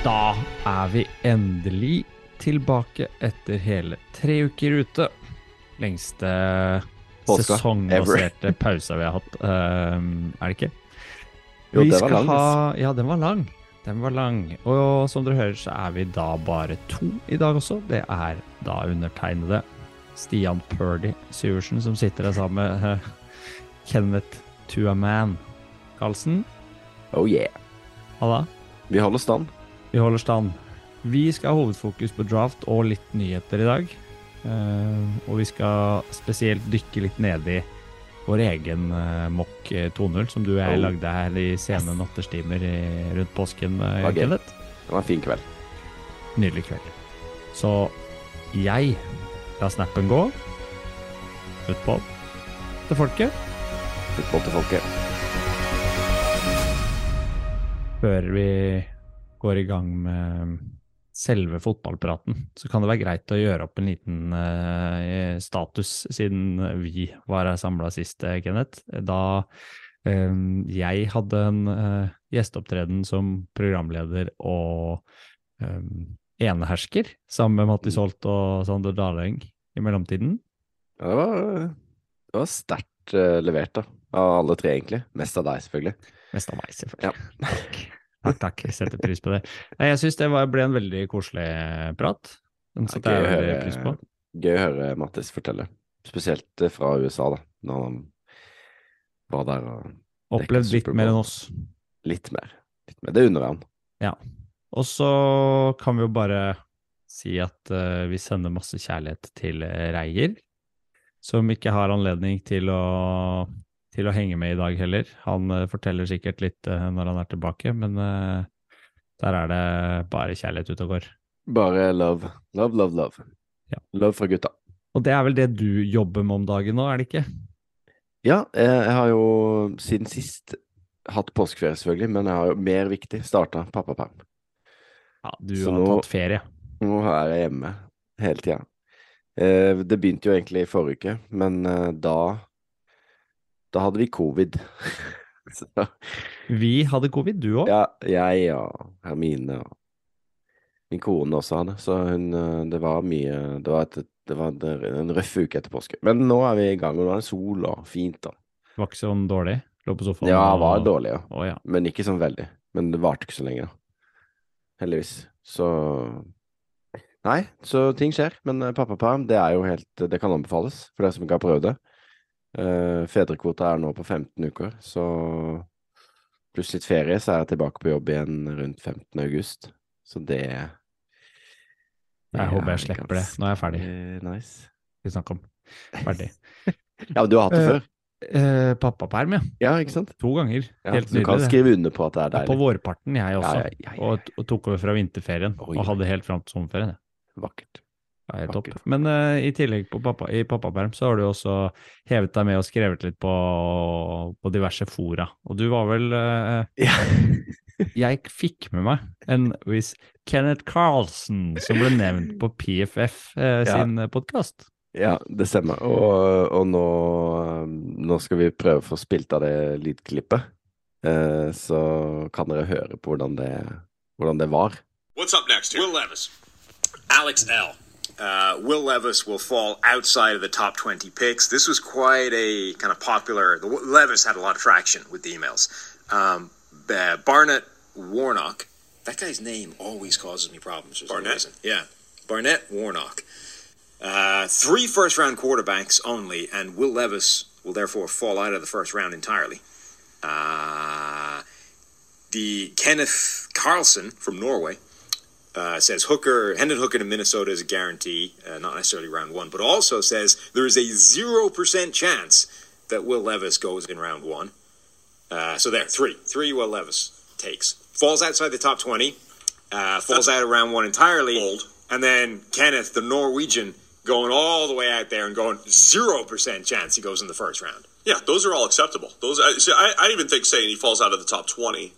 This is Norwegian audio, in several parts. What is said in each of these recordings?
Da er vi endelig tilbake etter hele tre uker ute. Lengste Påska, sesongbaserte pausa vi har hatt, um, er det ikke? Jo, vi det var lang, Ha, ja, den var lang. Den var lang. Og som dere hører, så er vi da bare to i dag også. Det er da undertegnede Stian Purdy Syversen som sitter der sammen med uh, Kenneth Tuaman Karlsen. Oh yeah. Halla. Vi holder stand. Vi holder stand. Vi skal ha hovedfokus på draft og litt nyheter i dag. Eh, og vi skal spesielt dykke litt ned i vår egen uh, Mock 2.0, som du og jeg Oh. lagde her i sene natterstimer rundt påsken. Uh, Det var en fin kveld. Nydelig kveld. Så jeg lar snappen gå. Football til folket. Football til folket. Før vi går i gang med selve fotballpraten, så kan det være greit å gjøre opp en liten uh, status, siden vi var her samla sist, eh, Kenneth. Da uh, jeg hadde en uh, gjesteopptreden som programleder og eh, enehersker sammen med Mattis Holt og Sander Daleng i mellomtiden. Ja, det var, det var sterkt levert, da. Av alle tre, egentlig. Mest av deg, selvfølgelig. Mest av meg, selvfølgelig. Takk. Takk, takk. Jeg setter pris på det. Jeg syns det var, ble en veldig koselig prat. Den Ja, setter jeg veldig høre- pris på. Gøy å høre Mattis fortelle. Spesielt eh, fra USA, da. Når han var der og Opplevd litt mer enn oss. litt mer. Litt mer. Det unner jeg ham. Ja. Og så kan vi jo bare si at uh, vi sender masse kjærlighet til eh, Reier, som ikke har anledning til å, til å henge med i dag heller. Han eh, forteller sikkert litt eh, når han er tilbake, men eh, der er det bare kjærlighet ute og går. Bare love. Love, love, love. Ja. Love fra gutta. Og det er vel det du jobber med om dagen nå, er det ikke? Ja, jeg, jeg har jo siden sist hatt påskeferie, selvfølgelig, men jeg har jo mer viktig starta pappaperm. Ja, du Så har nå- tatt ferie. Nå er jeg hjemme hele tida. Eh, det begynte jo egentlig i forrige uke, men da Da hadde vi covid. Vi hadde covid, du òg. ja, jeg og Hermine og min kone også hadde, så hun eh, Det var mye Det var, et, det var en røff uke etter påske. Men nå er vi i gang, og nå er det sol og fint. Det Var ikke sånn dårlig. Lå på sofaen. Ja, det var dårlig, ja. Oh, ja. Men ikke sånn veldig. Men det varte ikke så lenge, da. Heldigvis. Så Nei, så ting skjer. Men eh, pappaperm, det er jo helt Det kan anbefales for dere som ikke har prøvd det. Uh, Fedrekvota er nå på 15 uker, så pluss litt ferie, så er jeg tilbake på jobb igjen rundt 15. august. Så det Jeg håper jeg er slipper det. Nå er jeg ferdig. Nice. Vi snakker om. Ferdig. Ja, men du har hatt det før før? Eh, pappaperm, ja. Ja, ikke sant? To ganger. Ja, Helt nydelig. du kan det. skrive under på at det er Ja, på deilig. vårparten, jeg også. Ja. Og, og tok over fra vinterferien. Oi. Og hadde helt fram til sommerferien. Vakkert. Er helt topp. Men uh, i tillegg på pappa, i pappaperm så har du også hevet deg med og skrevet litt på, på diverse fora. Og du var vel uh, Ja. Jeg fikk med meg en viss Kenneth Carlsen som ble nevnt på PFF eh, Ja. sin podkast. Ja, det stemmer. Og, og nå, nå skal vi prøve å få spilt av det lydklippet. Eh, så kan dere høre på hvordan det, hvordan det var. What's up next here? Will Levis. Alex L. Uh, Will Levis will fall outside of the top 20 picks. This was quite a kind of popular. The, Levis had a lot of traction with the emails. Um, uh, Barnett Warnock. That guy's name always causes me problems. Barnett? reason. Yeah. Barnett Warnock. Uh, three first round quarterbacks only, and Will Levis will therefore fall out of the first round entirely. Uh, the Kenneth Carlson from Norway uh, says Hooker, Hendon Hooker to Minnesota is a guarantee, uh, not necessarily round one, but also says there is a 0% chance that Will Levis goes in round one. Uh, so there, three. Three Will Levis takes. Falls outside the top 20. Uh, falls out of round one entirely. Bold. And then Kenneth, the Norwegian, going all the way out there and going 0% chance he goes in the first round. Yeah, those are all acceptable. Those, I, see, I, I even think saying he falls out of the top twenty,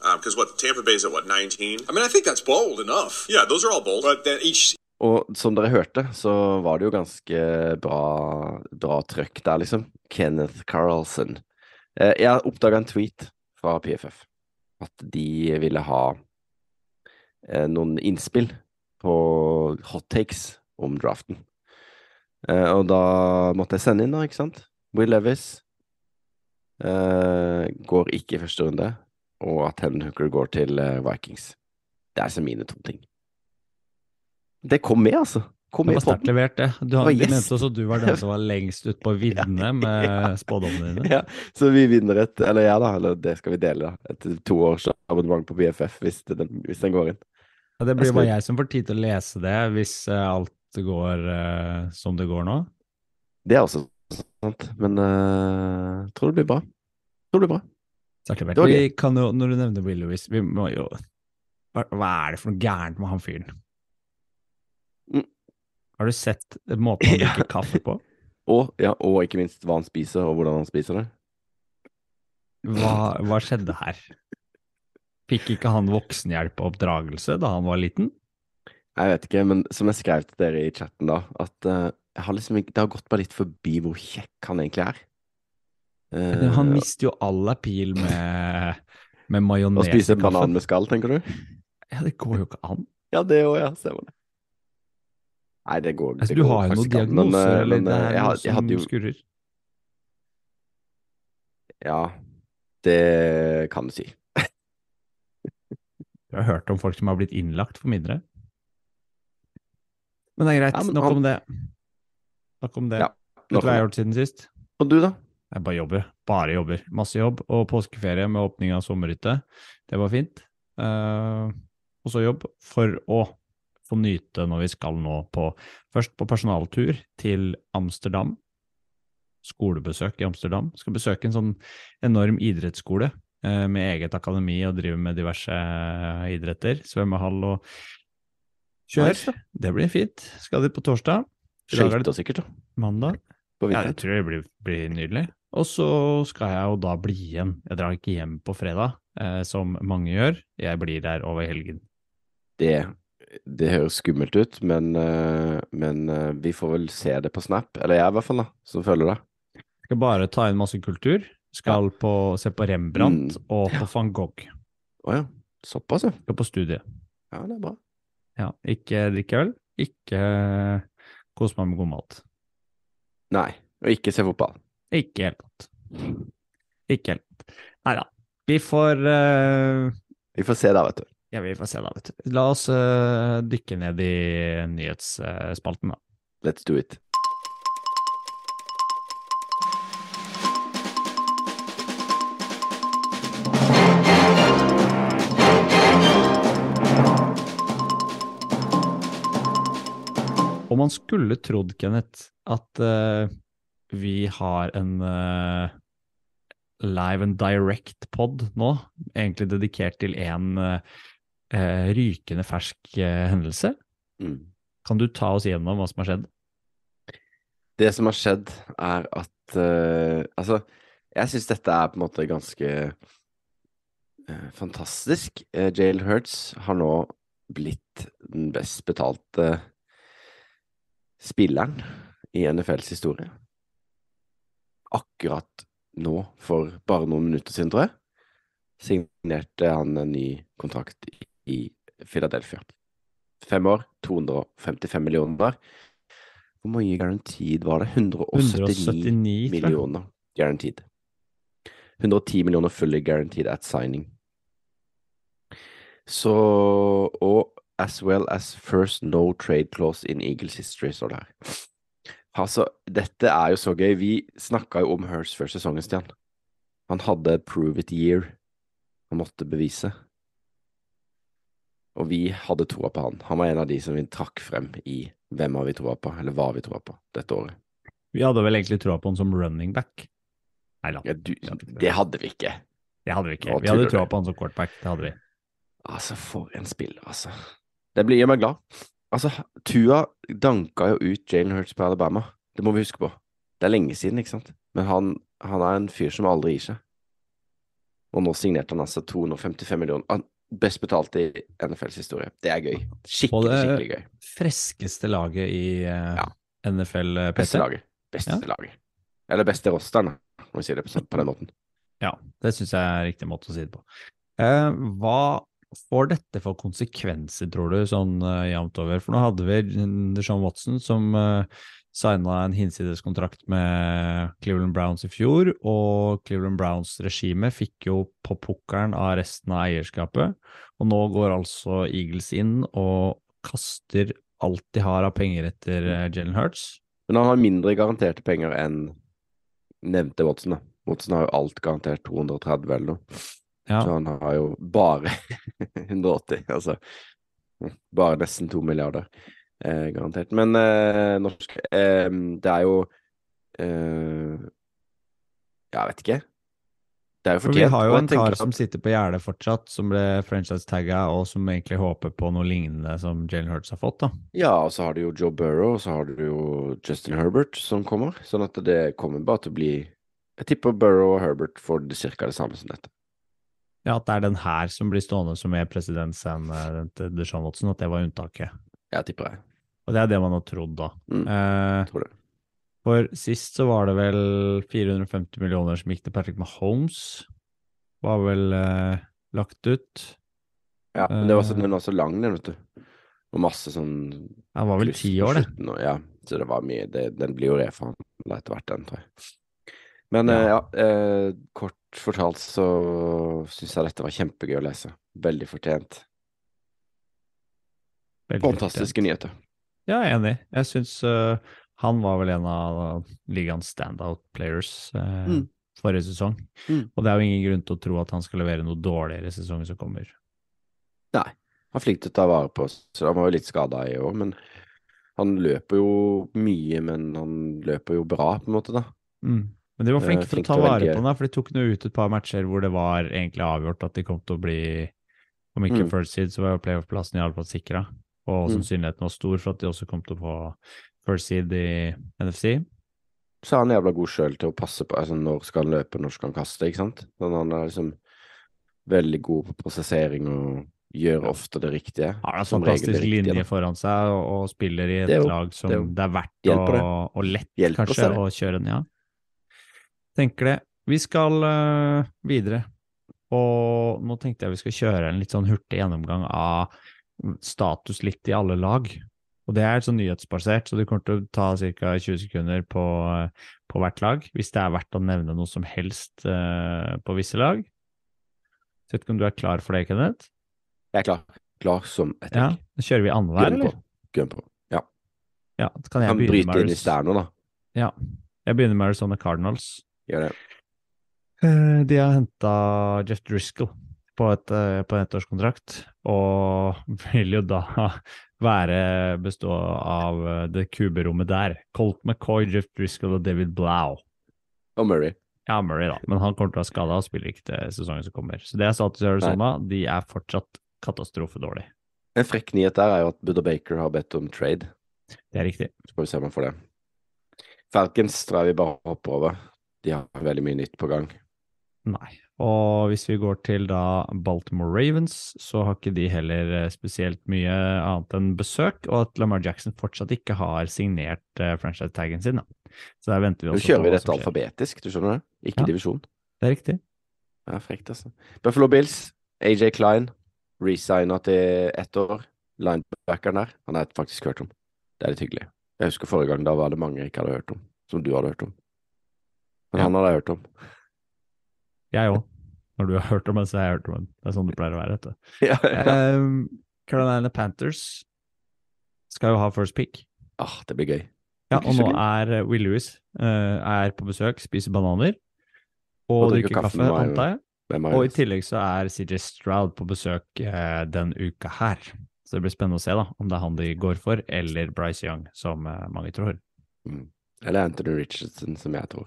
because what Tampa Bay's at what nineteen? I mean, I think that's bold enough. Yeah, those are all bold. But then each Og som dere hørte, så var det jo ganske bra, bra trøkk der, liksom. Kenneth Carlsen. Eh, jeg oppdaga en tweet fra PFF. At de ville ha eh, noen innspill på hot takes om draften. Eh, og da måtte jeg sende inn, da, ikke sant? Will Levis eh, går ikke i første runde, og at Henry Hooker går til eh, Vikings. Det er så mine to ting. Det kom med, altså. Kom Det var sterkt levert, det. Du, har- Å, yes. mente også du var den som var lengst ut på viddene med spådommene dine. Ja, så vi vinner et, eller jeg da, eller det skal vi dele, da. Et to års abonnement på BFF hvis den, hvis den går inn. Ja, det blir bare jeg som får tid til å lese det, hvis eh, alt går uh, som det går nå. Det er også sant, men uh, tror det blir bra. Tror det blir bra. Det var Vi kan jo, når du nevner Will Lewis, vi må jo hva, hva er det for noe gærent med han fyren? Mm. Har du sett måten han drikker kaffe på? Og, ja, og ikke minst hva han spiser, og hvordan han spiser det. Hva, hva skjedde her? Fikk ikke han voksenhjelp og oppdragelse da han var liten? Jeg vet ikke, men som jeg skrev til dere i chatten da, at uh, jeg har liksom det har gått meg litt forbi hvor kjekk han egentlig er. Eh, Han mister jo all appeal med, med majones Å spise banan med skall, tenker du? Ja, det går jo ikke an. Ja, det òg, ja. Stemmer det. Nei, det går, Altså, det du går har jo noen diagnoser, eh, eller det eh, er noe som jo skurrer. Ja, det kan du si. du har hørt om folk som har blitt innlagt for mindre. Men det er greit, Ja, men nok han- om det. Nok om det. Ja, Vet du hva jeg har gjort siden sist? Og du, da? Jeg bare jobber. Bare jobber. Masse jobb. Og påskeferie med åpning av sommerhytte. Det var fint. Uh, og så jobb for å få nyte når vi skal nå på Først på personaltur til Amsterdam. Skolebesøk i Amsterdam. Skal besøke en sånn enorm idrettsskole uh, med eget akademi og drive med diverse eh, idretter. Svømmehall og kjør. Nice. Det blir fint. Skal dit på torsdag. Er Skøyter sikkert, da. mandag. Ja, jeg tror det blir, blir nydelig. Og så skal jeg jo da bli igjen. Jeg drar ikke hjem på fredag, eh, som mange gjør. Jeg blir der over helgen. Det, det høres skummelt ut, men, eh, men eh, vi får vel se det på Snap. Eller jeg, i hvert fall, da, som følger det. Skal bare ta inn masse kultur. Skal på, se på Rembrandt Mm. og på van Gogh. Å ja. Såpass, ja. Skal på studie. Ja, det er bra. Ja, ikke drikke øl, ikke kose meg med god mat. Nei, og ikke se fotball. Ikke helt godt. Ikke helt. Nei da. Vi får uh... Vi får se da, vet du. Ja, vi får se da, vet du. La oss uh, dykke ned i nyhetsspalten, da. Let's do it. Og man skulle trodd, Kenneth, at eh, vi har en uh, live and direct pod nå, egentlig dedikert til en uh, rykende fersk uh, hendelse. Mm. Kan du ta oss gjennom hva som har skjedd? Det som har skjedd, er at eh, Altså, jeg syns dette er på en måte ganske eh, fantastisk. Uh, Jail Hurts har nå blitt den best betalte spilleren i NFLs historie. Akkurat nå, for bare noen minutter siden, tror jeg, signerte han en ny kontrakt i, Philadelphia. Fem år, 255 millioner. Hvor mye guaranteed var det? 179, 179, millioner guaranteed. 110 millioner fully guaranteed at signing. Så Og as well as first no trade clause in Eagles history, står det her. Altså, dette er jo så gøy. Vi snakka jo om Hurst før sesongen, Stian. Han hadde prove it year. Han måtte bevise. Og vi hadde troa på han. Han var en av de som vi trakk frem i hvem har vi troa på, eller hva vi troa på, dette året. Vi hadde vel egentlig troa på han som running back. Nei da. Ja, det hadde vi ikke. Det hadde vi ikke. Vi hadde troa på han som quarterback. Det hadde vi. Altså, for en spiller, altså. Det blir gjør meg glad. Altså, Tua danka jo ut Jalen Hurts på Alabama. Det må vi huske på. Det er lenge siden, ikke sant? Men han, han er en fyr som aldri gir seg. Og nå signerte han altså 255 millioner. Best betalt i NFLs historie. Det er gøy. Og Skikkelig, det- skikkelig gøy. Freskeste laget i uh, Ja. NFL, eh, Beste laget. Beste Ja. laget. Eller beste rosteren, om vi sier det på, sånn- på den måten. Ja, det syns jeg er riktig måte å si det på. Uh, hva får dette for konsekvenser, tror du, sånn uh, jevnt over? For nå hadde vi Sean Watson som uh, signa en hinsideskontrakt med Cleveland Browns i fjor, og Cleveland Browns regime fikk jo på pukkelen av resten av eierskapet, og nå går altså Eagles inn og kaster alt de har av penger etter uh, Jalen Hurts. Men han har mindre garanterte penger enn nevnte Watson. da. Watson har jo alt garantert 230 eller noe. Ja. Så han har jo bare 180, altså. Bare nesten to milliarder, eh, garantert. Men eh, norsk eh, Det er jo eh, Jeg vet ikke. Det er jo For vi har jo en kar som sitter på gjerdet fortsatt, som ble franchise-tagga, og som egentlig håper på noe lignende som Jalen Hurts har fått, da. Ja, og så har du jo Joe Burrow, og så har du jo Justin Herbert som kommer. Sånn at det kommer bare til å bli Jeg tipper Burrow og Herbert får cirka det samme som dette. Ja, at det er den her som blir stående som er presedens enn eh, til Deshaun Watson, at det var unntaket. Jeg tipper jeg. Og det er det man har trodd, da. Mm. Eh, Tror det. for sist så var det vel 450 millioner som gikk til Patrick Mahomes. Var vel eh, lagt ut. Ja, men det var så, Eh. den var så lang, den, vet du. Og masse sånn Den var vel ti år, det. og- Ja, så det var mye. Det, den blir jo reforhandla etter hvert, den, tror jeg. Men Ja. eh, ja, eh, kort fortalt så syns jeg dette var kjempegøy å lese. Veldig fortjent. Veldig Fantastiske fortjent. nyheter. Ja, jeg er enig. Jeg syns uh, han var vel en av ligaens standout players uh, Mm. forrige sesong. Mm. Og det er jo ingen grunn til å tro at han skal levere noe dårligere i sesongen som kommer. Nei, han er flink til å ta vare på oss. Så han var jo litt skada i år, men han løper jo mye, men han løper jo bra, på en måte, da. Mm. Men de var Eh, flinke til å ta vare på den, for de tok nå ut et par matcher hvor det var egentlig avgjort at de kom til å bli, om ikke Mm. first seed, så var jo playoff-plassen i alle fall sikra. Og Mm. sannsynligheten var stor for at de også kom til å få first seed i NFC. Så er han jævla god sjøl til å passe på altså, når skal han løpe, når skal han kaste, ikke sant. Men han er liksom veldig god på prosessering og gjør ofte det riktige. Har en Som regel fantastisk linje da. foran seg og, og spiller i et er jo- lag som det det er er, verdt å, og lett Hjelper kanskje er å kjøre den, ja. Tenker det. Vi skal uh, videre, og nå tenkte jeg vi skal kjøre en litt sånn hurtig gjennomgang av status litt i alle lag. Og det er sånn nyhetsbasert, så det kommer til å ta ca. 20 sekunder på, på hvert lag, hvis det er verdt å nevne noe som helst uh, på visse lag. Så vet ikke om du er klar for det, Kenneth? Jeg er klar. Klar som et Ja, egg. Da kjører vi annenhver, eller? Gun på. Ja. Ja, kan jeg Kan begynne bryte med inn i Arizona. da. Ja, jeg begynner med Arizona Cardinals. Gjør det. Eh, De har henta Jeff Driscoll på, et, eh, på en ettårskontrakt, og vil jo da være bestå av eh, det kuberommet der. Colt McCoy, Jeff Driscoll og David Blau. Og Murray. Ja, Murray, da, men han kommer til å være skada og spiller ikke til sesongen som kommer. Så det er status i Arizona. De er fortsatt katastrofedårlig. En frekk nyhet der er jo at Buddha Baker har bedt om trade. Det er riktig. Så får vi se om han får det. Falcons tror jeg vi bare hopper over. De har veldig mye nytt på gang. Nei. Og hvis vi går til da Baltimore Ravens, så har ikke de heller eh, spesielt mye annet enn besøk, og at Lamar Jackson fortsatt ikke har signert uh, franchise-taggen sin. Da. Så der venter vi Nå kjører vi dette alfabetisk, du skjønner det? Ikke Ja. divisjon. Det er riktig. Ja, frekt, altså. Buffalo Bills, AJ Klein, resigna til ett år. Linebackeren der, han har jeg faktisk hørt om. Det er litt hyggelig. Jeg husker forrige gang, da var det mange jeg ikke hadde hørt om, som du hadde hørt om. Men Ja. han hadde jeg hørt om. Jeg òg. Når du har hørt om det, så har jeg hørt om det. Det er sånn det pleier å være. ja, ja. Um, Carolina Panthers skal jo ha first pick. Ah, det blir gøy. Ja, og nå er eh, Will Lewis uh, er på besøk, spiser bananer Og og drikker kaffe antar jeg. Og i tillegg så er CJ Stroud på besøk uh, den uka her. Så det blir spennende å se da, om det er han de går for, eller Bryce Young, som uh, mange tror. mm. Eller Anthony Richardson, som jeg tror.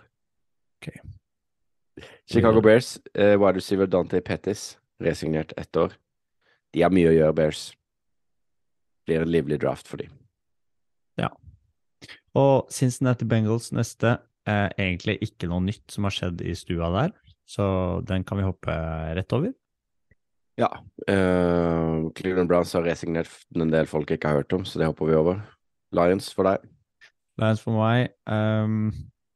Chicago Bears, uh, wide receiver Dante Pettis, resignert ett år. De har mye å gjøre, Bears. Blir en livlig draft for dem. Ja. Og Cincinnati Bengals neste, er egentlig ikke noe nytt som har skjedd i stua der, så den kan vi hoppe rett over. Ja. Uh, Cleveland Browns har resignert en del folk ikke har hørt om, så det hopper vi over. Lions for deg. Lions for meg, Um,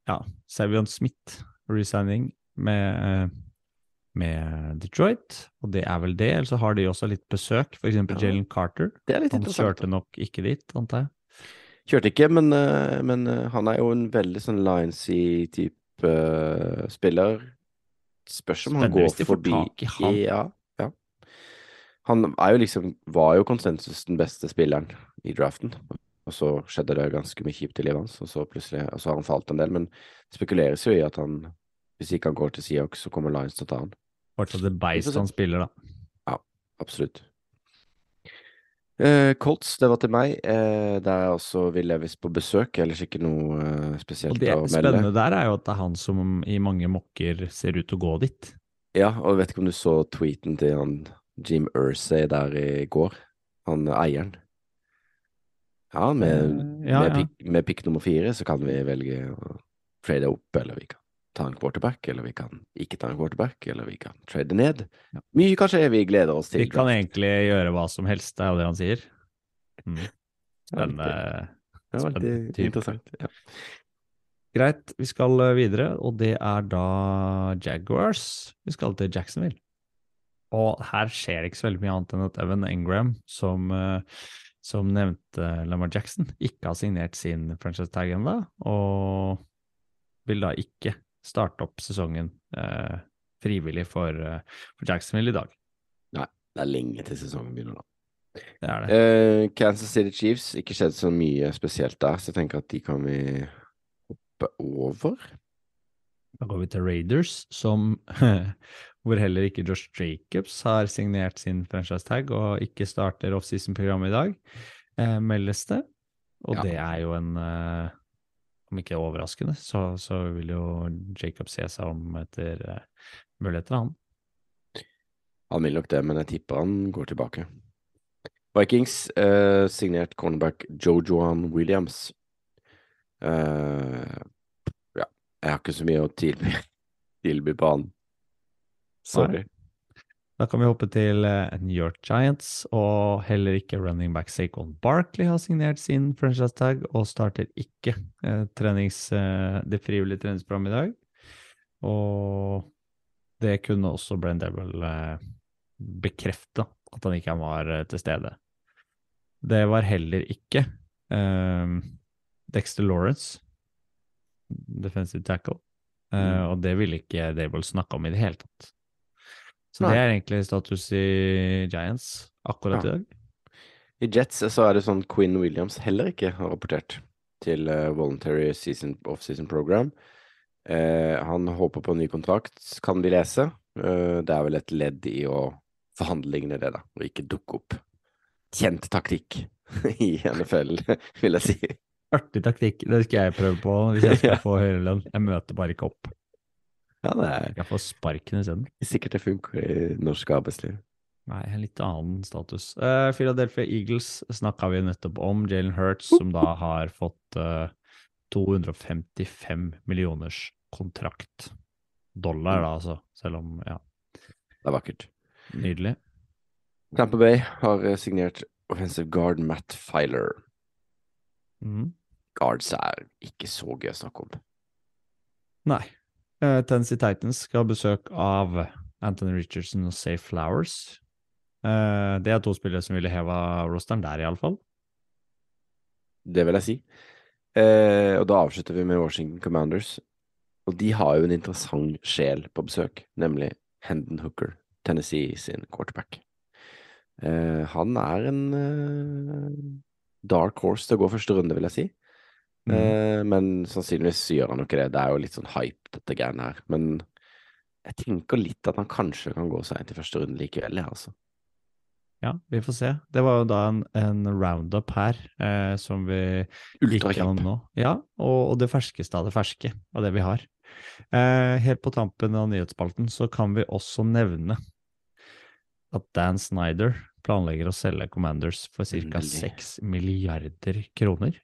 ja, Savion Smith, resigning med, eh, med Detroit, og det er vel det. Eller så har de også litt besøk, f.eks. Ja. Jalen Carter. Det er litt Han kjørte nok ikke dit, antar jeg. Kjørte ikke, men, eh, men eh, han er jo en veldig sånn Lionsy type uh, spiller. Spørs om han går forbi i han. Ja, ja. Han er jo liksom, var jo konsensus den beste spilleren i draften. Og så skjedde det ganske mye kjipt i livet hans, og så plutselig og så har han falt en del. Men det spekuleres jo i at han, hvis ikke han går til Seahawks, så kommer Lions til å ta han. Fortsatt det beist han spiller, da. Ja, Absolutt. Eh, Colts, det var til meg. Eh, der er også Will Levis på besøk. Ellers ikke noe eh, spesielt å melde. Det spennende der er jo at det er han som i mange mokker ser ut til å gå dit. Ja, og jeg vet ikke om du så tweeten til han Jim Ursay der i går? Han eieren. Ja, med, uh, ja, med, ja. Pick, med pick nummer fire så kan vi velge å trade opp, eller vi kan ta en quarterback, eller vi kan ikke ta en quarterback, eller vi kan trade ned. Ja. Mye kanskje vi gleder oss til. Vi kan egentlig gjøre hva som helst, det er jo det han sier. Mm. Ja, Spennende. Det var veldig interessant. Ja. Greit, vi skal eh, videre, og det er da Jaguars. Vi skal til Jacksonville. Og her skjer det ikke så veldig mye annet enn at Evan Engram, som, eh, som nevnte Lamar Jackson, ikke har signert sin franchise tag ennå, og vil da ikke starte opp sesongen eh, frivillig for, eh, for Jacksonville i dag. Nei, Det er lenge til sesongen begynner, da. Det er det. Eh, Kansas City Chiefs, ikke skjedd så mye spesielt der, så jeg tenker at de kan vi hoppe over. Da går vi til Raiders, som hvor heller ikke Josh Jacobs har signert sin franchise tag og ikke starter offseason-programmet i dag, eh, meldes det. Og Ja. det er jo en eh, Om ikke overraskende, så, så vil jo Jacob se seg om etter eh, muligheter, han. Han vil nok det, men jeg tipper han går tilbake. Vikings eh, signert cornerback Jojoan Williams. Eh, ja, jeg har ikke så mye å tilby, tilby på han. Sorry. Da kan vi hoppe til eh, New York Giants, og heller ikke running back Saquon Barkley har signert sin franchise tag og starter ikke eh, trenings, eh, det frivillige treningsprogrammet i dag. Og det kunne også Brenn Devil eh, bekrefte, at han ikke var til stede. Det var heller ikke Dexter Lawrence, defensive tackle, eh, og det ville ikke Dable snakke om i det hele tatt. Så Nei. det er egentlig status i Giants akkurat Ja. i dag. I Jets så er det sånn Quinn Williams heller ikke har rapportert til eh, Voluntary season, Off-Season Program. Eh, han håper på en ny kontrakt, kan vi lese. Eh, det er vel et ledd i å forhandlingene, det, da, og ikke dukke opp. Kjent taktikk i NFL, vil jeg si. Artig taktikk, det skal jeg prøve på hvis jeg skal Ja. få høyere lønn. Jeg møter bare ikke opp. Ja, det er Jeg får sparken isteden. sikkert det funker i norsk arbeidsliv. Nei, en litt annen status. Uh, Philadelphia Eagles snakka vi nettopp om. Jalen Hurts, som da har fått uh, 255 millioners kontrakt. Dollar, da, altså. Selv om, ja, Det er vakkert. nydelig. Tampa Bay har eh, signert offensive guard Matt Filer. Mm. Guards er ikke så gøy å snakke om. Nei. Uh, Tennessee Titans skal ha besøk av Anthony Richardson og Safe Flowers. Uh, det er to spillere som ville heva rosteren der, iallfall. Det vil jeg si. Uh, og da avslutter vi med Washington Commanders. Og de har jo en interessant sjel på besøk, nemlig Hendon Hooker, Tennessee sin quarterback. Han er en dark horse til å gå første runde, vil jeg si. Mhm. Eh, men sannsynligvis gjør han jo ikke det. Det er jo litt sånn hype, dette greiene her. Men jeg tenker litt at han kanskje kan gå seg inn til første runde likevel, jeg, altså. Ja, vi får se. Det var jo da en, en roundup her eh, som vi gikk gjennom nå. Ja, og, og det ferskeste av det ferske av det vi har. Eh, helt på tampen av nyhetsspalten så kan vi også nevne at Dan Snyder planlegger å selge Commanders for ca. 6 milliarder kroner.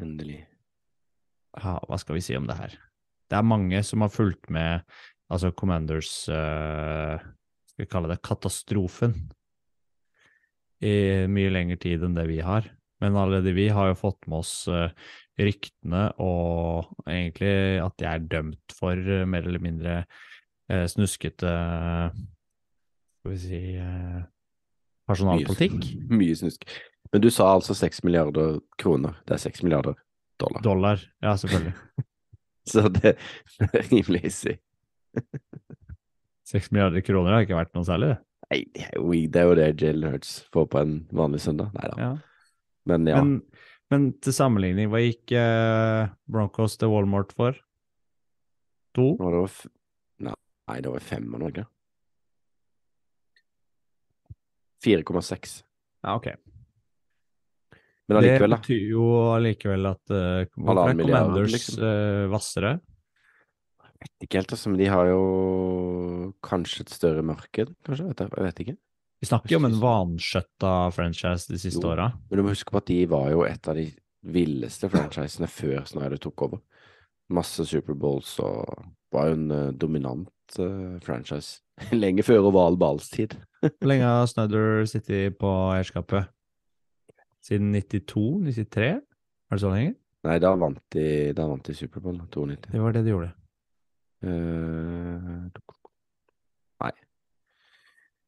Endelig. Ja, hva skal vi si om det her? Det er mange som har fulgt med altså Commanders uh, Skal vi kalle det katastrofen i mye lengre tid enn det vi har. Men allerede vi har jo fått med oss uh, ryktene og egentlig at de er dømt for uh, mer eller mindre snuskete Skal vi si personalpolitikk. Mye snusk. Men du sa altså 6 milliarder kroner. Det er 6 milliarder dollar. Dollar. Ja, selvfølgelig. Så det er rimelig hissig. 6 milliarder kroner har ikke vært noe særlig, det. Nei, det er jo det, er det Jalen Hurts får på en vanlig søndag. Nei da. Ja. Men ja. Men, men til sammenligning, hva gikk eh, Broncos til Walmart for? To? Nå var det f Nei, det var fem av Norge. 4,6. Ja, ok. Men allikevel, da. det betyr jo allikevel at uh, Hvorfor er Commanders liksom. uh, hvassere? Ikke helt, altså, men de har jo kanskje et større marked, kanskje? Vet jeg, jeg vet ikke. Vi snakker jo om en vanskjøtta franchise de siste åra. Men du må huske på at de var jo et av de villeste franchisene før Snyder tok over. Masse Superbowls og var jo en eh, dominant uh, franchise. Lenge før Oval Balls tid. Hvor lenge har Snyder sittet på eierskapet? Siden 92-93? Er det så lenge? Nei, da vant de, da vant de Superbowl, 92. Det var det de gjorde. Nei.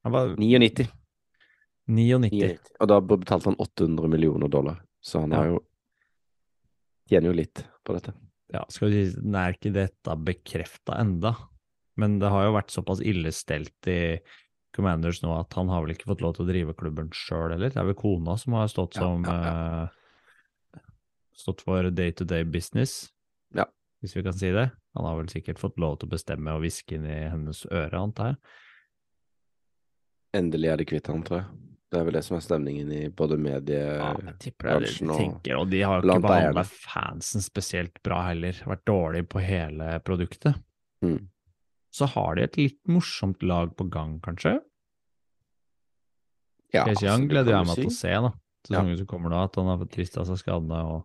Han var 99. 99. 99. Og da betalte han 800 millioner dollar, så han har jo Tjener jo litt på dette. Ja, skal vi si, det er ikke dette bekrefta enda, men det har jo vært såpass illestelt i Commanders nå at han har vel ikke fått lov til å drive klubben sjøl heller. Det er vel kona som har stått Ja, som ja, eh, Stått for day to day business, Ja. hvis vi kan si det. Han har vel sikkert fått lov til å bestemme og hviske inn i hennes øre, antar jeg. Endelig er de kvitt han, tror jeg. Det er vel det som er stemningen i både medie... Ja, og tenker, og de har jo ikke behandla fansen spesielt bra heller. Vært dårlig på hele produktet. Mm. Så har de et litt morsomt lag på gang, kanskje. Ja, Young gleder jeg meg meg til å se, da. Sesongen som kommer nå, at han har fått rista seg skadene og,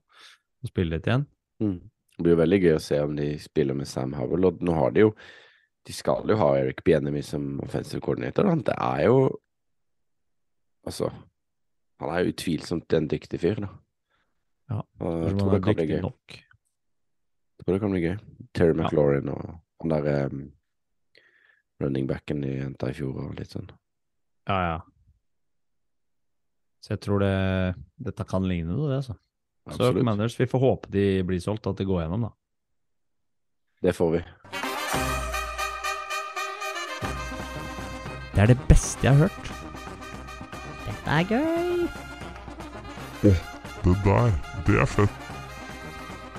og spille litt igjen. Mm. Det blir veldig gøy å se om de spiller med Sam Howell, og nå har de jo De skal jo ha Eric Bienemy som offensive coordinator. Da. Det er jo Altså Han er jo utvilsomt en dyktig fyr, da. Ja, Og jeg tror det er kan bli dyktig nok. Jeg tror det kan bli gøy. Terry Ja. McLaurin og han der um, running backen de henta i fjor og litt sånn. Ja, ja. Så jeg tror det dette kan ligne noe, det, altså. Så. Commanders, vi får håpe de blir solgt, at det går gjennom, da. Det får vi. Det er det beste jeg har hørt. Dette er gøy. Det der, det er fett.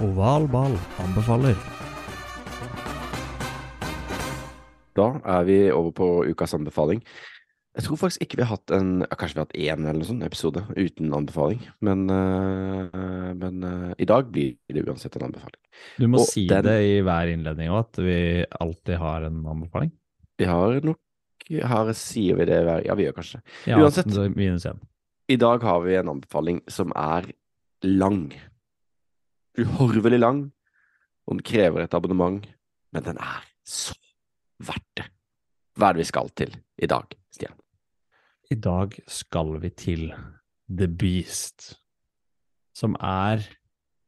Oval ball anbefaler. Da er vi over på ukas anbefaling. Jeg tror faktisk ikke vi har hatt en Kanskje vi har hatt én eller noe sånt episode uten anbefaling, men, øh, men øh, i dag blir det uansett en anbefaling. Du må Og si den- det i hver innledning òg, at vi alltid har en anbefaling. Vi har nok Her Sier vi det hver Ja, vi gjør kanskje. Ja, Uansett. minus én. I dag har vi en anbefaling som er lang. Uhorvelig lang, og den krever et abonnement, men den er så verdt det. Hva er det vi skal til i dag, Stian? I dag skal vi til The Beast, som er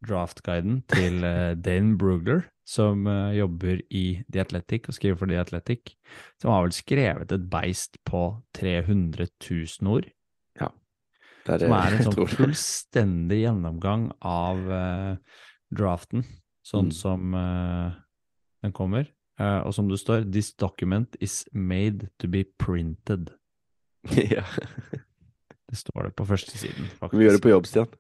draftguiden til eh, Dane Brugler, som eh, jobber i The Athletic og skriver for The Athletic, som har vel skrevet et beist på 300 000 ord. Ja. Det Som er en sånn det. fullstendig gjennomgang av uh, draften, sånn Mm. som uh, den kommer. Eh, og som det står, 'This document is made to be printed'. ja. Det står det på første siden, faktisk. Vi gjør det på jobb, Stian.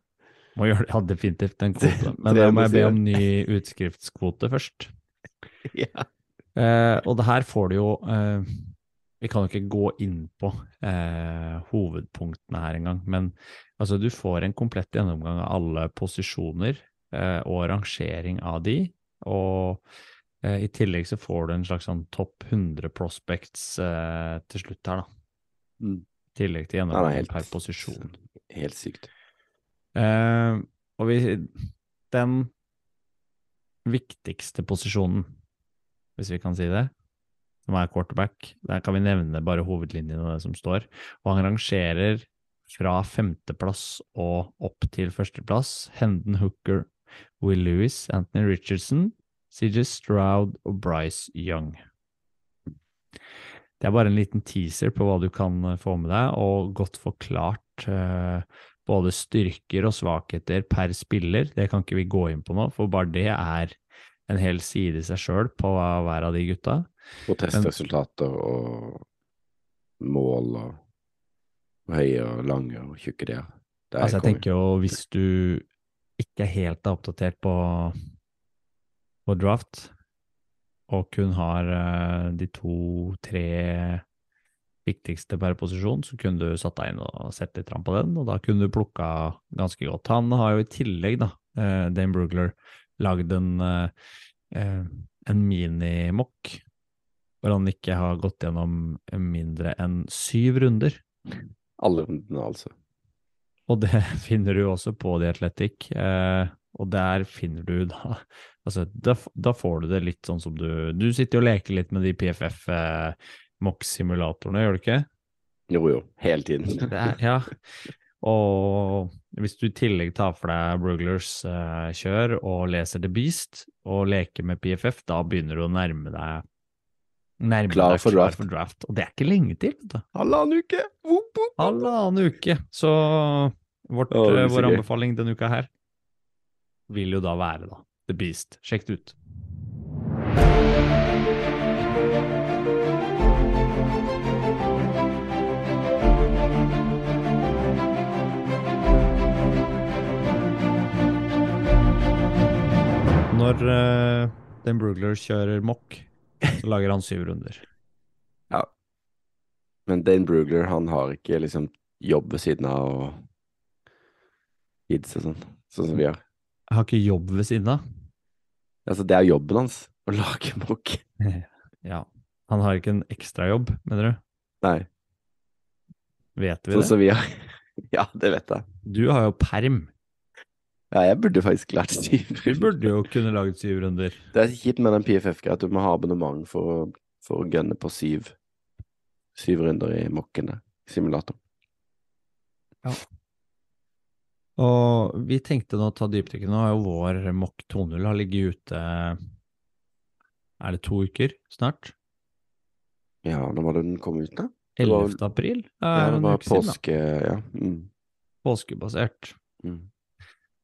Må gjøre det, ja, definitivt en kvote. Men da må jeg be om ny utskriftskvote først. Ja. Uh, og det her får du jo uh, Vi kan jo ikke gå inn på eh, hovedpunktene her engang, men altså, du får en komplett gjennomgang av alle posisjoner eh, og rangering av de, og I tillegg så får du en slags sånn topp 100 prospects eh, til slutt her, da. Mm. I tillegg til gjennomgang helt, per posisjon. helt sykt. Eh, og vi Den viktigste posisjonen, hvis vi kan si det, som er quarterback, der kan vi nevne bare hovedlinjene av det som står. Og han rangerer fra femteplass og opp til førsteplass. Hendon Hooker, Will Lewis, Anthony Richardson, CJ Stroud og Bryce Young. Det er bare en liten teaser på hva du kan eh, få med deg, og godt forklart eh, både styrker og svakheter per spiller. Det kan ikke vi gå inn på nå, for bare det er en hel side i seg sjøl på hver av de gutta. Og testresultater og mål og, og høye og lange og tjukke de. Det Altså, jeg tenker jo hvis du ikke er helt oppdatert på, på draft, og kun har eh, de to-tre viktigste per posisjon, så kunne du satt deg inn og sett litt på den, og da kunne du plukka ganske godt. Han har jo i tillegg, da, eh, Dane Brugler, lagd en, eh, en minimokk hvor han ikke har gått gjennom mindre enn syv runder. Alle rundene, altså. Og det finner du også på The Athletic, eh, og der finner du da Altså, da, da får du det litt sånn som du Du sitter jo og leker litt med de PFF eh, Mox-simulatorene, gjør du ikke? Jo, jo. Hele tiden. Det er, ja. Og hvis du i tillegg tar for deg Bruglers eh, kjør og leser The Beast og leker med PFF, da begynner du å nærme deg Nærme Klar deg for klar draft. for draft. Og det er ikke lenge til. vet du. Halvannen uke! Halvannen uke. Så vårt, så vår anbefaling denne uka her vil jo da være da The Beast. Sjekk det ut. Når uh, Den Brugler kjører mock, så lager han syv runder. Ja. Men Dane Brugler, han har ikke liksom jobb ved siden av og kids og sånn, sånn som vi har. Jeg har ikke jobb ved siden av. Altså, det er jobben hans, å lage bok. Ja. Han har ikke en ekstrajobb, mener du? Nei, Vet vi så, det? som vi har. Ja, det vet jeg. Du har jo perm. Ja, jeg burde faktisk lært syv Du burde jo kunne laget syv runder. Det er kjipt med den PFF-greia at du må ha abonnement for, for å gunne på syv, syv runder i mokkene simulator. simulator. Og vi tenkte nå å ta dypdykket. Nå har jo vår Mock 2.0 har ligget ute Er det to uker snart? Ja, når var det den kom ut, da? Det var 11. april? Ja, er det var påske... siden, Ja. Mm. Påskebasert. Mm.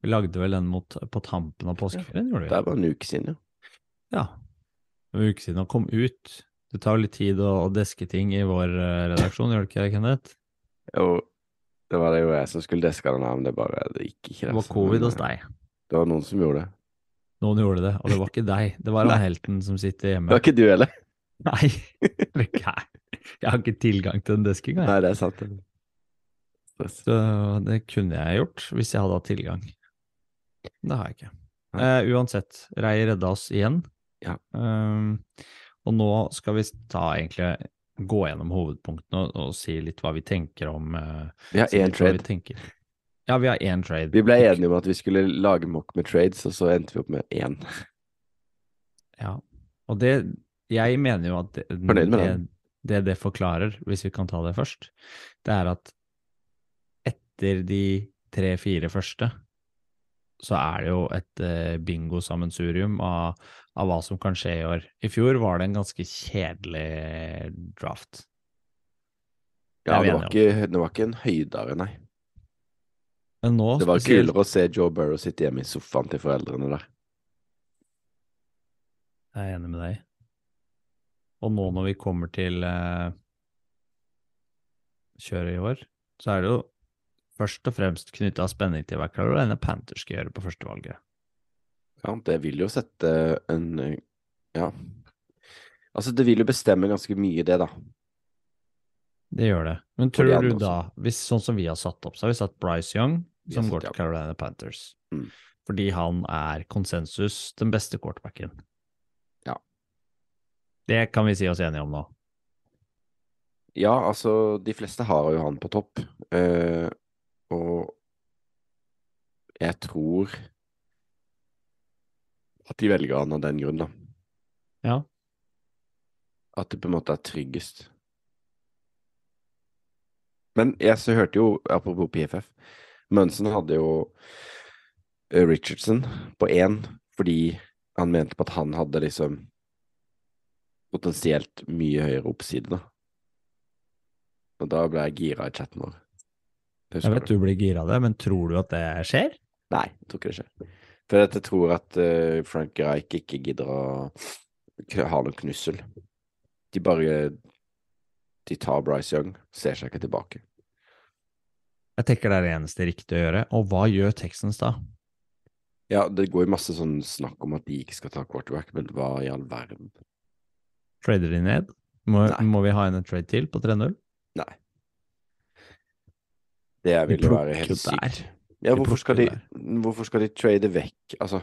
Vi lagde vel den mot, på tampen av påskeferien, gjorde vi? Det var en uke siden, ja. Ja. En uke siden den kom ut. Det tar jo litt tid å, å deske ting i vår eh, redaksjon, gjør det ikke det, Kenneth? Jo, det var det jo jeg som skulle deske den her, men det bare det gikk ikke. Det var altså. covid hos deg. Det var noen som gjorde det. Noen gjorde det, og det var ikke deg. Det var han helten som sitter hjemme. Det var ikke du heller? Nei, det jeg. Har ikke tilgang til den deskinga. Nei, det er sant. det. Så det kunne jeg gjort hvis jeg hadde hatt tilgang. Det har jeg ikke. Eh, uansett, Rei redda oss igjen. Ja. Um, og nå skal vi ta egentlig gå gjennom hovedpunktene og, og si litt hva vi tenker om eh, Vi har én litt vi trade. Ja, vi har én trade. Vi ble enige om at vi skulle lage mock med trades, og så endte vi opp med én. Ja, og det Jeg mener jo at det, det, det det forklarer, hvis vi kan ta det først, det er at etter de tre-fire første, så er det jo et eh, bingo-sammensurium av, av hva som kan skje i år. I fjor var det en ganske kjedelig draft. Ja, det var, ikke, det var ikke en høydare, nei. Men nå Det var spesielt- kulere å se Joe Burrow sitte hjemme i sofaen til foreldrene der. Jeg er enig med deg. Og nå når vi kommer til eh, kjøret i år, så er det jo først og fremst knytta spenning til hva Carolina Panthers skal gjøre på førstevalget. Ja, det vil jo sette en Ja. Altså, det vil jo bestemme ganske mye, det, da. Det gjør det. Men de tror du da, hvis sånn som vi har satt opp, så har vi satt Bryce Young, som går til. Carolina Panthers. Mm. Fordi han er konsensus den beste quarterbacken. Ja. Det kan vi si oss enige om nå. Ja, altså, de fleste har jo han på topp. uh, og jeg tror at de velger han av den grunn, da. Ja. At det på en måte er tryggest. Men jeg så hørte jo, apropos PFF, Munson hadde jo eh, Richardson på én fordi han mente på at han hadde liksom potensielt mye høyere oppside, da. Og da ble jeg gira i chatten vår. Jeg vet du blir gira av det, men tror du at det skjer? Nei, jeg tror ikke det skjer. For jeg tror at eh, Frank Reich ikke gidder å ha noe knussel. De bare De tar Bryce Young, ser seg ikke tilbake. Jeg tenker det er det eneste riktige å gjøre. Og hva gjør Texans da? Ja, det går jo masse sånn snakk om at de ikke skal ta quarterback, men hva i all verden? Trader de ned? Må, må vi ha en trade til på 3-0? Nei. Det De ville være helt jo der. sykt. Ja, hvorfor skal, de, hvorfor skal de trade vekk Altså,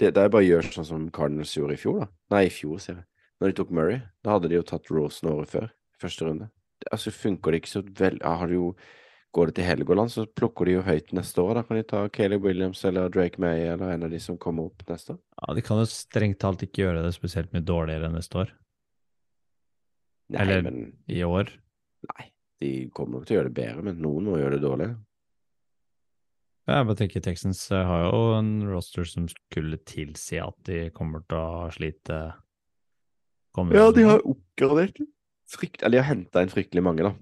det, det er bare å gjøre sånn som Cardinals gjorde i fjor, da. Nei, i fjor, sier jeg. Når de tok Murray, da hadde de jo tatt Rosen året før, første runde. Det, altså, funker det ikke så vel har de jo, Går det til Helgoland, så plukker de jo høyt neste år. Da kan de ta Caleb Williams eller Drake May eller en av de som kommer opp neste år. Ja, De kan jo strengt talt ikke gjøre det spesielt mye dårligere neste år. Nei, Eller- men I år. Nei. De kommer nok til å gjøre det bedre, men noen må gjøre det dårlig. Jeg bare tenker Texans eh, har jo en roster som skulle tilsi at de kommer til å slite. Kommer Ja, de har oppgradert frykt, eller de har henta inn fryktelig mange, da.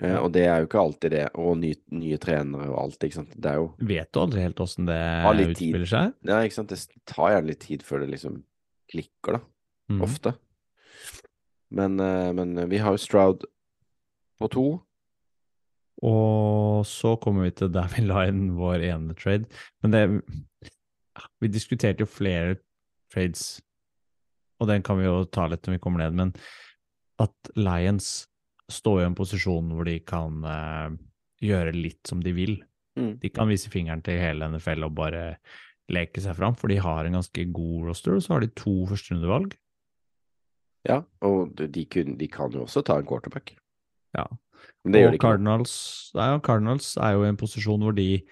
Eh, og det er jo ikke alltid det. Og nye, nye trenere og alt, ikke sant. Det er jo Vet du aldri helt åssen det utspiller tid. seg? Ja, ikke sant. Det tar gjerne litt tid før det liksom klikker, da. Mm. Ofte. Men, eh, men vi har jo Stroud på to. Og så kommer vi til der vi la inn vår ene trade. Men det Vi diskuterte jo flere trades, og den kan vi jo ta litt når vi kommer ned, men at Lions står i en posisjon hvor de kan uh, gjøre litt som de vil. Mm. De kan vise fingeren til hele NFL og bare leke seg fram, for de har en ganske god roster, og så har de to førsterundevalg. Ja, og de, de, kun, de kan jo også ta en quarterback. Ja. Det og. Cardinals, ja, Cardinals er jo i en posisjon hvor de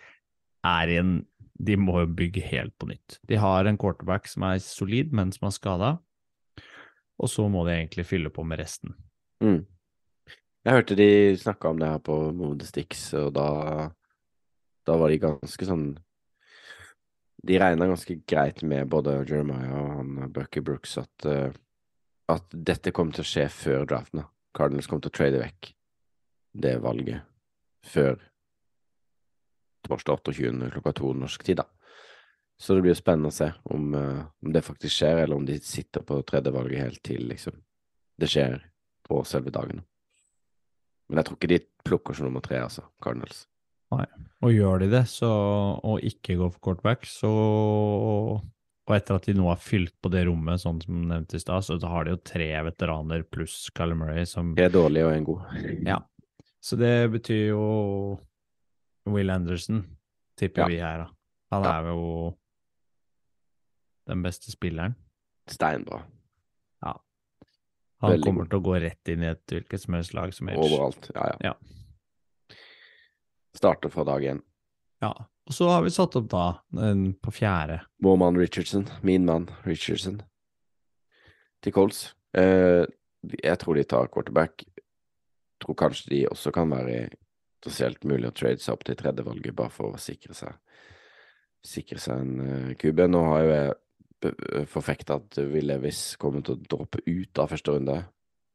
er i en De må jo bygge helt på nytt. De har en quarterback som er solid, men som er skada. Og så må de egentlig fylle på med resten. Mm. Jeg hørte de snakka om det her på Modestix, Sticks, og da, da var de ganske sånn De regna ganske greit med både Jeremiah og han Bucky Brooks at, eh, at dette kom til å skje før draften. da. Cardinals kom til å trade vekk det valget før torsdag 28. klokka to norsk tid, da. Så det blir jo spennende å se om, uh, om det faktisk skjer, eller om de sitter på tredje valget helt til liksom det skjer på selve dagen. Men jeg tror ikke de plukker som nummer tre, altså, Cardinals. Nei, Og gjør de det, så, og ikke går for quarterback, så Og etter at de nå har fylt på det rommet, sånn som nevnt i stad, så har de jo tre veteraner pluss Kyler Murray som Tre dårlige og en god. Ja. Så det betyr jo Will Anderson, tipper Ja. vi her, da. Han Ja. er jo den beste spilleren. Steinbra. Ja. Han Veldig kommer til å gå rett inn i et hvilket som helst lag som helst. Overalt. Ja, ja. Ja. Starter fra dag én. Ja. Og så har vi satt opp da en på fjerde. Vår mann Richardson. Min mann Richardson. Til Colts. Eh, jeg tror de tar quarterback. Tror kanskje de også kan være interessert mulig å trade seg opp til tredjevalget, bare for å sikre seg Sikre seg en uh, kube. Nå har jo jeg forfekta at Will Levis kommer til å droppe ut av første runde.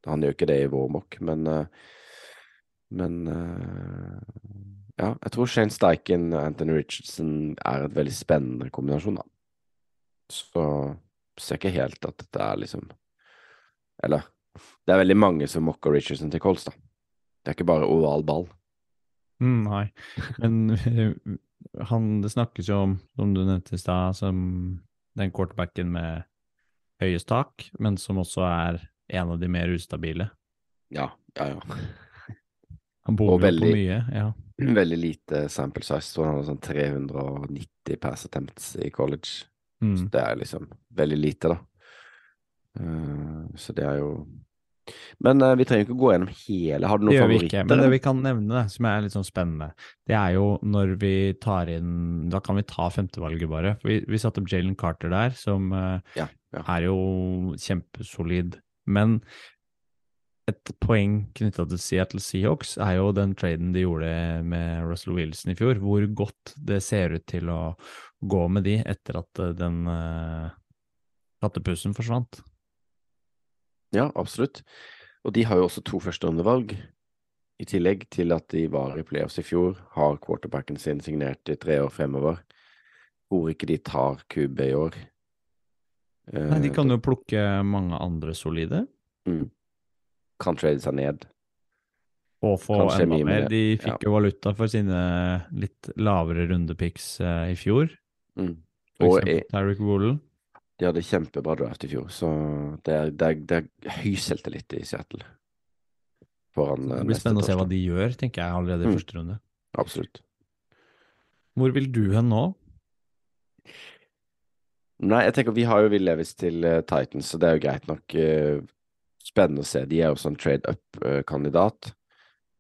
Han gjør ikke det i vår mock, men eh, Men eh, ja, jeg tror Shane Steichen og Anthony Richardson er et veldig spennende kombinasjon, da. Så ser ikke helt at dette er liksom Eller det er veldig mange som mocker Richardson til Colts, da. Det er ikke bare oval ball. Mm, nei, men han, det snakkes jo om, som du nevnte i stad, som den quarterbacken med høyest tak, men som også er en av de mer ustabile. Ja, ja, ja. Han bommer jo på mye, ja. Veldig lite sample size. Tror han hadde sånn 390 pass attempts i college. Så Mm. det er liksom veldig lite, da. Uh, så det er jo Men uh, vi trenger ikke gå gjennom hele. Har du Det noen vi favoritter? ikke, men det vi kan nevne, som er litt sånn spennende, det er jo når vi tar inn Da kan vi ta femtevalget, bare. For vi, vi satte opp Jalen Carter der, som uh, Ja, ja. er jo kjempesolid. Men et poeng knytta til Seattle Seahawks er jo den traden de gjorde med Russell Wilson i fjor, hvor godt det ser ut til å gå med de etter at eh, den uh, kattepussen forsvant. Ja, absolutt. Og de har jo også to førsterundevalg. I tillegg til at de var i playoffs i fjor, har quarterbacken sin signert i tre år fremover. Hvor ikke de tar QB i år. Nei, de Eh, kan jo plukke mange andre solide, mm, kan trade seg ned. og få Kanskje enda mer. De fikk Ja. jo valuta for sine litt lavere rundepicks eh, i fjor. Mm. For Og eksempel Tyric Tyreek Woolen. De hadde kjempebra draft i fjor, så det er, det er, det er høy selvtillit i Seattle. Foran eh, Det blir spennende å se hva de gjør, tenker jeg, allerede i Mm. første runde. Absolutt. Hvor vil du hen nå? Nei, jeg tenker vi har jo Will Levis til eh, Titans, så det er jo greit nok. eh, spennende å se. De er jo sånn trade up-kandidat.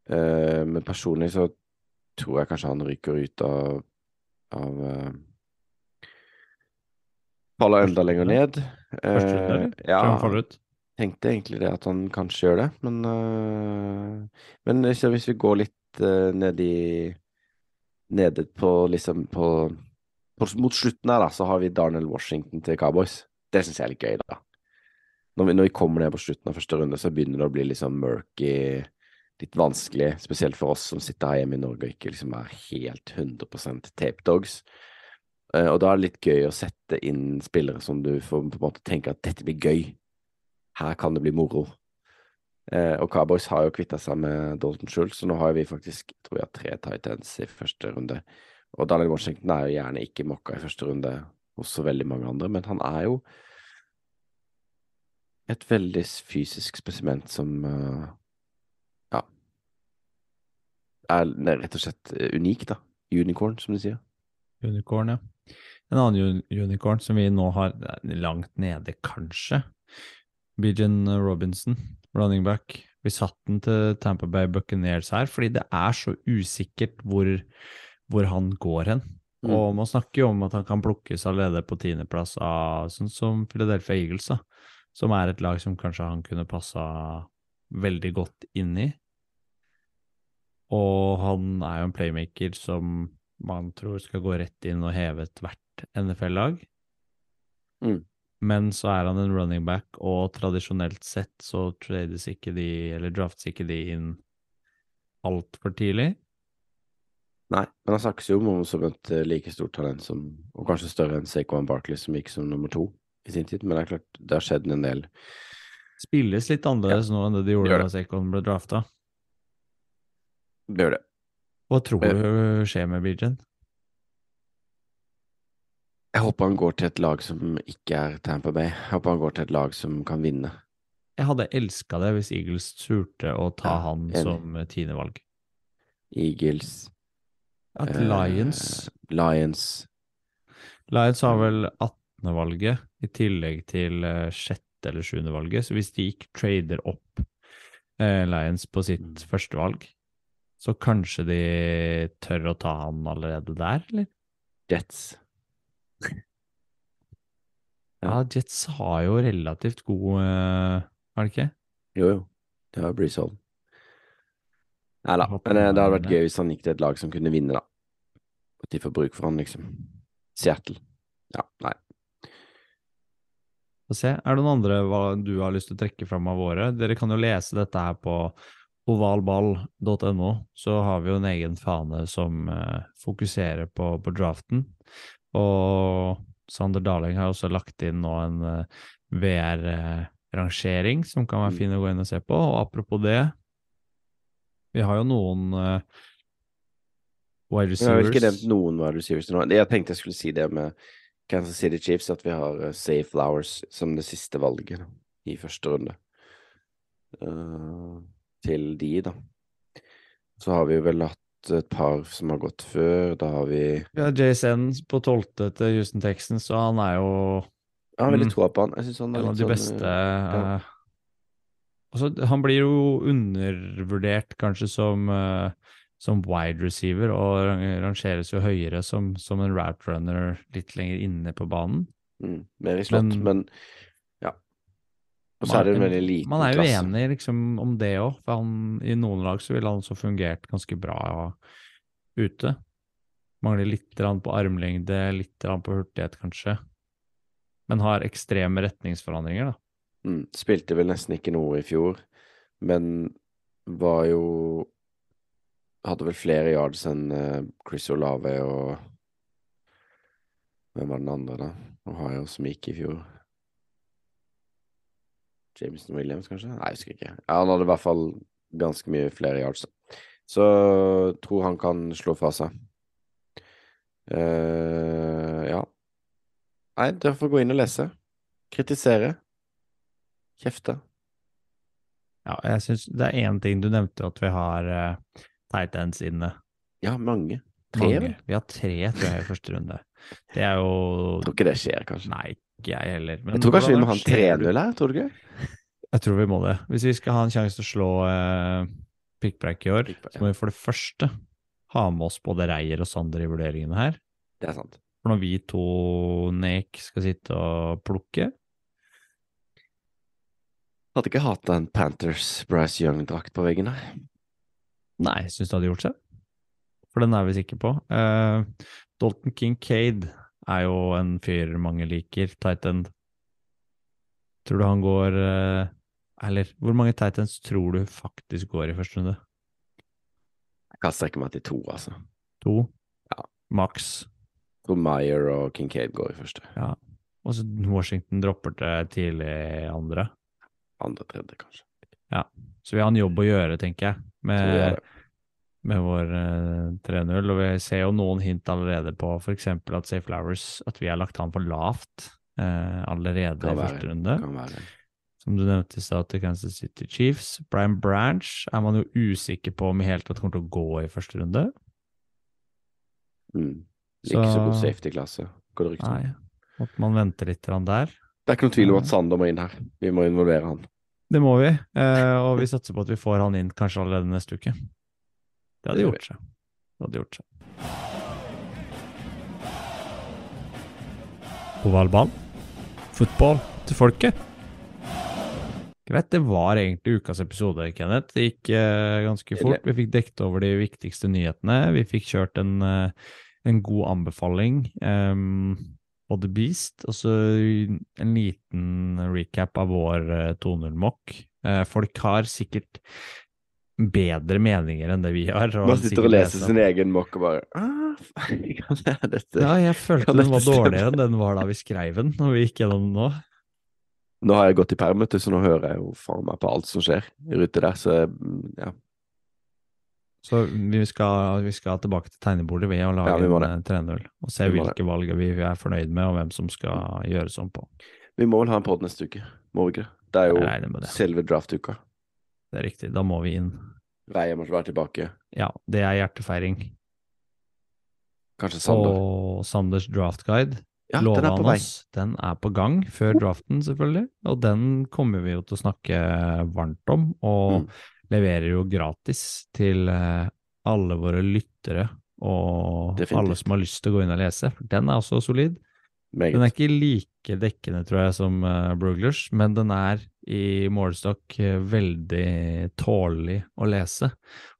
Eh, men personlig så tror jeg kanskje han ryker ut av, av eh, Faller enda lenger ned. Første eller? ja, tenkte egentlig det at han kanskje gjør det, men uh, Men hvis vi går litt uh, ned i Nede på liksom på, på Mot slutten her, da, så har vi Darnell Washington til Cowboys. Det syns jeg er litt gøy, da. Når vi, når vi kommer ned på slutten av første runde, så begynner det å bli liksom murky, litt vanskelig, spesielt for oss som sitter her hjemme i Norge og ikke liksom er helt 100 tape dogs. Eh, og da er det litt gøy å sette inn spillere som du får på en måte tenke at dette blir gøy her kan det bli moro. Eh, og Cowboys har jo kvitta seg med Dalton Schultz, så nå har vi faktisk tror jeg, tre tight ends i første runde. Og Daniel Washington er jo gjerne ikke mokka i første runde hos så veldig mange andre, men han er jo et veldig fysisk spesiment som eh, ja er rett og slett unik, da. Unicorn, som de sier. Unicorn, ja. En annen unicorn som vi nå har langt nede, kanskje. Bijan Robinson, running back. Vi satt den til Tampa Bay Buccaneers her, fordi det er så usikkert hvor, hvor han går hen. Mm. Og man snakker jo om at han kan plukkes allerede på tiendeplass av sånn som Philadelphia Eagles, da. Som er et lag som kanskje han kunne passa veldig godt inn i. Og han er jo en playmaker som man tror skal gå rett inn og heve ethvert NFL-lag. Mm. Men så er han en running back, og tradisjonelt sett så trades ikke de, eller draftes ikke de inn altfor tidlig. Nei, men han snakkes jo om ham som et eh, like stort talent som, og kanskje større enn Saquon Barkley, som gikk som nummer to i sin tid. Men det er klart, det har skjedd en del. Spilles litt annerledes nå enn det de gjorde det. da Saquon ble drafta. Gjør det. Hva tror du skjer med Bijan? Jeg håper han går til et lag som ikke er Tampa Bay. Jeg håper han går til et lag som kan vinne. Jeg hadde elska det hvis Eagles turte å ta Ja, han en... som eh, tiendevalg. Eagles At Lions Lions Lions Lions har vel 18. valget i tillegg til eh, sjette eller 7. valget. så hvis de ikke trader opp eh, Lions på sitt Mm. første valg, så kanskje de tør å ta han allerede der, eller? Jets. Ja, Jets har jo relativt god eh, Har de ikke? Jo, jo. Det har blitt Hall. Nei da, men eh, det hadde vært gøy hvis han gikk til et lag som kunne vinne, da. At de får bruk for han, liksom. Seattle. Ja, nei. Få se. Er det noen andre hva du har lyst til å trekke fram av våre? Dere kan jo lese dette her på ovalball.no, så har vi jo en egen fane som eh, fokuserer på, på draften. Og Sander Darling har også lagt inn nå en eh, VR-rangering som kan være Mm. fin å gå inn og se på. Og apropos det, vi har jo noen uh, wide Jeg har ikke nevnt noen wide receivers nå. Jeg tenkte jeg skulle si det med Kansas City Chiefs, at vi har uh, Safe Flowers som det siste valget i første runde. Eh, til de, da. Så har vi vel hatt et par som har gått før. Da har vi Ja, JSN på tolvte til Houston Texans, så han er jo Jeg har veldig Mm. troa på han. Jeg synes han er En av de sånn, beste ja. altså, Han blir jo undervurdert kanskje som, eh, som wide receiver, og rang- rangeres jo høyere som, som en route runner litt lenger inne på banen. mm, mer i slott, Men- men. Og så er det en veldig liten Man er jo klasse. enig liksom, om det òg, for han, i noen lag så ville han også fungert ganske bra ute. Mangler litt på armlengde, litt på hurtighet kanskje, men har ekstreme retningsforandringer, da. Mm, spilte vel nesten ikke noe i fjor, men var jo Hadde vel flere yards enn eh, Chris Olave og Hvem var den andre, da? Ohio som gikk i fjor. Jameson Williams, kanskje? Nei, jeg husker ikke. Ja, han hadde i hvert fall ganske mye flere yards. Så tror han kan slå fra seg. Uh, ja. Nei, dere får gå inn og lese. Kritisere. Kjefte. Ja, jeg synes det er én ting du nevnte, at vi har uh, tight ends inne. Ja, mange. Tre, Mange. Vi har tre, tror jeg, i første runde. Det er jo tror ikke det skjer, kanskje. Nei, ikke jeg heller. Men Jeg tror kanskje vi må ha en 3-0 her, tror du ikke? Jeg tror vi må det. Hvis vi skal ha en sjanse til å slå eh, pickback i år, Pickback, så må vi for det første ha med oss både Reier og Sander i vurderingene her. Det er sant. For når vi to nek skal sitte og plukke Hadde ikke hatt en Panthers Bryce Young-drakt på veggen her. Nei, syns du hadde gjort seg? For den er vi sikre på. Uh, Dalton Kincaid er jo en fyr mange liker, tight end. Tror du han går eh, Eller hvor mange tight ends tror du faktisk går i første runde? Jeg kan strekke meg til to, altså. To? Ja. Maks. Hvor tror Meyer og Kincaid går i første. Ja. Og så Washington dropper det tidlig andre. Andre, tredje, kanskje. Ja. Så vi har en jobb å gjøre, tenker jeg, med. Med vår eh, 3-0. Og vi ser jo noen hint allerede på f.eks. at Safe Flowers At vi har lagt han for lavt eh, allerede i første runde. Som du nevnte i stad, til Kansas City Chiefs. Brian Branch er man jo usikker på om i hele tatt kommer til å gå i første runde. Mm. Ikke så Så- god safety-klasse, går det rykter om. At man venter litt der. Det er ikke noen tvil om at Sander må inn her. Vi må involvere han. Det må vi, eh, og vi satser på at vi får han inn kanskje allerede neste uke. Det hadde gjort seg. Det hadde gjort seg. Ovalball. Fotball til folket. Greit, det var egentlig ukas episode, Kenneth. Det gikk uh, ganske fort. Vi fikk dekket over de viktigste nyhetene. Vi fikk kjørt en, uh, en god anbefaling um, på The Beast. Og så en liten recap av vår uh, 2.0-mokk. Eh, folk har sikkert bedre meninger enn det vi har. Man sitter og leser sin egen mokk og bare ah, Kan dette Ja, jeg følte den var dårligere enn den var da vi skrev den, når vi gikk gjennom den nå. Nå har jeg gått i perm, så nå hører jeg jo faen meg på alt som skjer i rute der, så mm, ja. Så vi skal, vi skal tilbake til tegnebordet ved å lage Ja, en eh, 3-0, og se hvilke valg vi er fornøyd med, og hvem som skal gjøres om på. Vi må vel ha en pod neste uke, må vi ikke det? Er jo selve draftuka. Det er riktig, da må vi inn. Reier må være tilbake. Ja, det er hjertefeiring. Kanskje Sander. Og Sanders draft guide, ja, lova han oss, den er på gang før draften, selvfølgelig. Og den kommer vi jo til å snakke varmt om, og Mm. leverer jo gratis til eh, alle våre lyttere og Definitivt. alle som har lyst til å gå inn og lese. For den er også solid. Meget. Den er ikke like dekkende, tror jeg, som uh, Bruglers, men den er i målestokk uh, veldig tålelig å lese,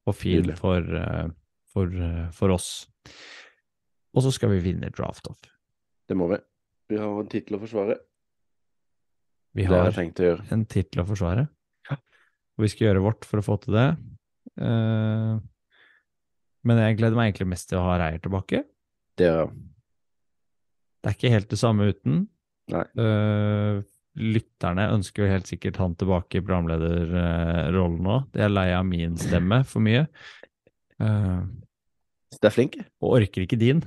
og fin for, uh, for, uh, for oss. Og så skal vi vinne draft-off. Det må vi. Vi har en tittel å forsvare. Vi har har en tittel å forsvare, Ja. og vi skal gjøre vårt for å få til det. Men jeg gleder meg egentlig mest til å ha Reier tilbake. Det gjør jeg. Det er ikke helt det samme uten. Nei. Eh, lytterne ønsker jo helt sikkert han tilbake i programlederrollen nå. De er lei av min stemme for mye. Uh, det er flink. og orker ikke din.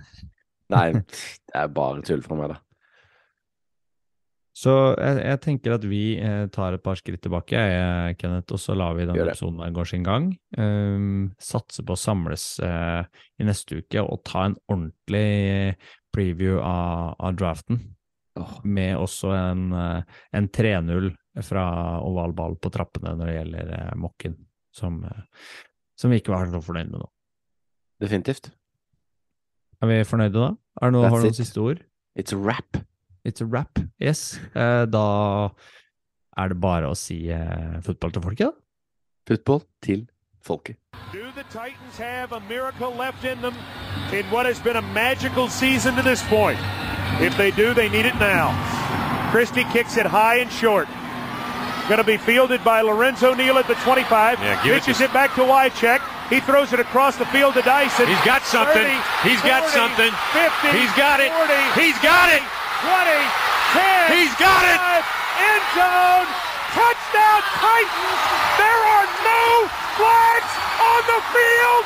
Nei, det er bare tull fra meg, da. Så jeg, jeg tenker at vi eh, tar et par skritt tilbake, jeg, Kenneth, og så lar vi denne episoden her gå sin gang. Um, satse på å samles eh, i neste uke og ta en ordentlig preview av, av draften. Oh. med også en, eh, en 3-0 fra oval ball på trappene når det gjelder eh, Mokken, som, eh, som vi ikke var så fornøyd med nå. definitivt. Er vi fornøyde da? Er det noe, har du noen it. siste ord? It's a wrap. It's a wrap. Yes. Eh, da er det bare å si eh, fotball til folket, da. Football til folket. Do the Titans have a miracle left in them in what has been a magical season to this point? If they do, they need it now. Christie kicks it high and short. Going to be fielded by Lorenzo Neal at the 25. Yeah, give it Pitches to- it, back to Wycheck. He throws it across the field to Dyson. He's got something. 30, He's got something. 50. He's got it. 40, He's got it. 20, 10. He's got it. 5, End zone. Touchdown Titans. There are no flags on the field.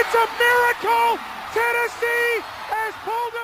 It's a miracle. Tennessee has pulled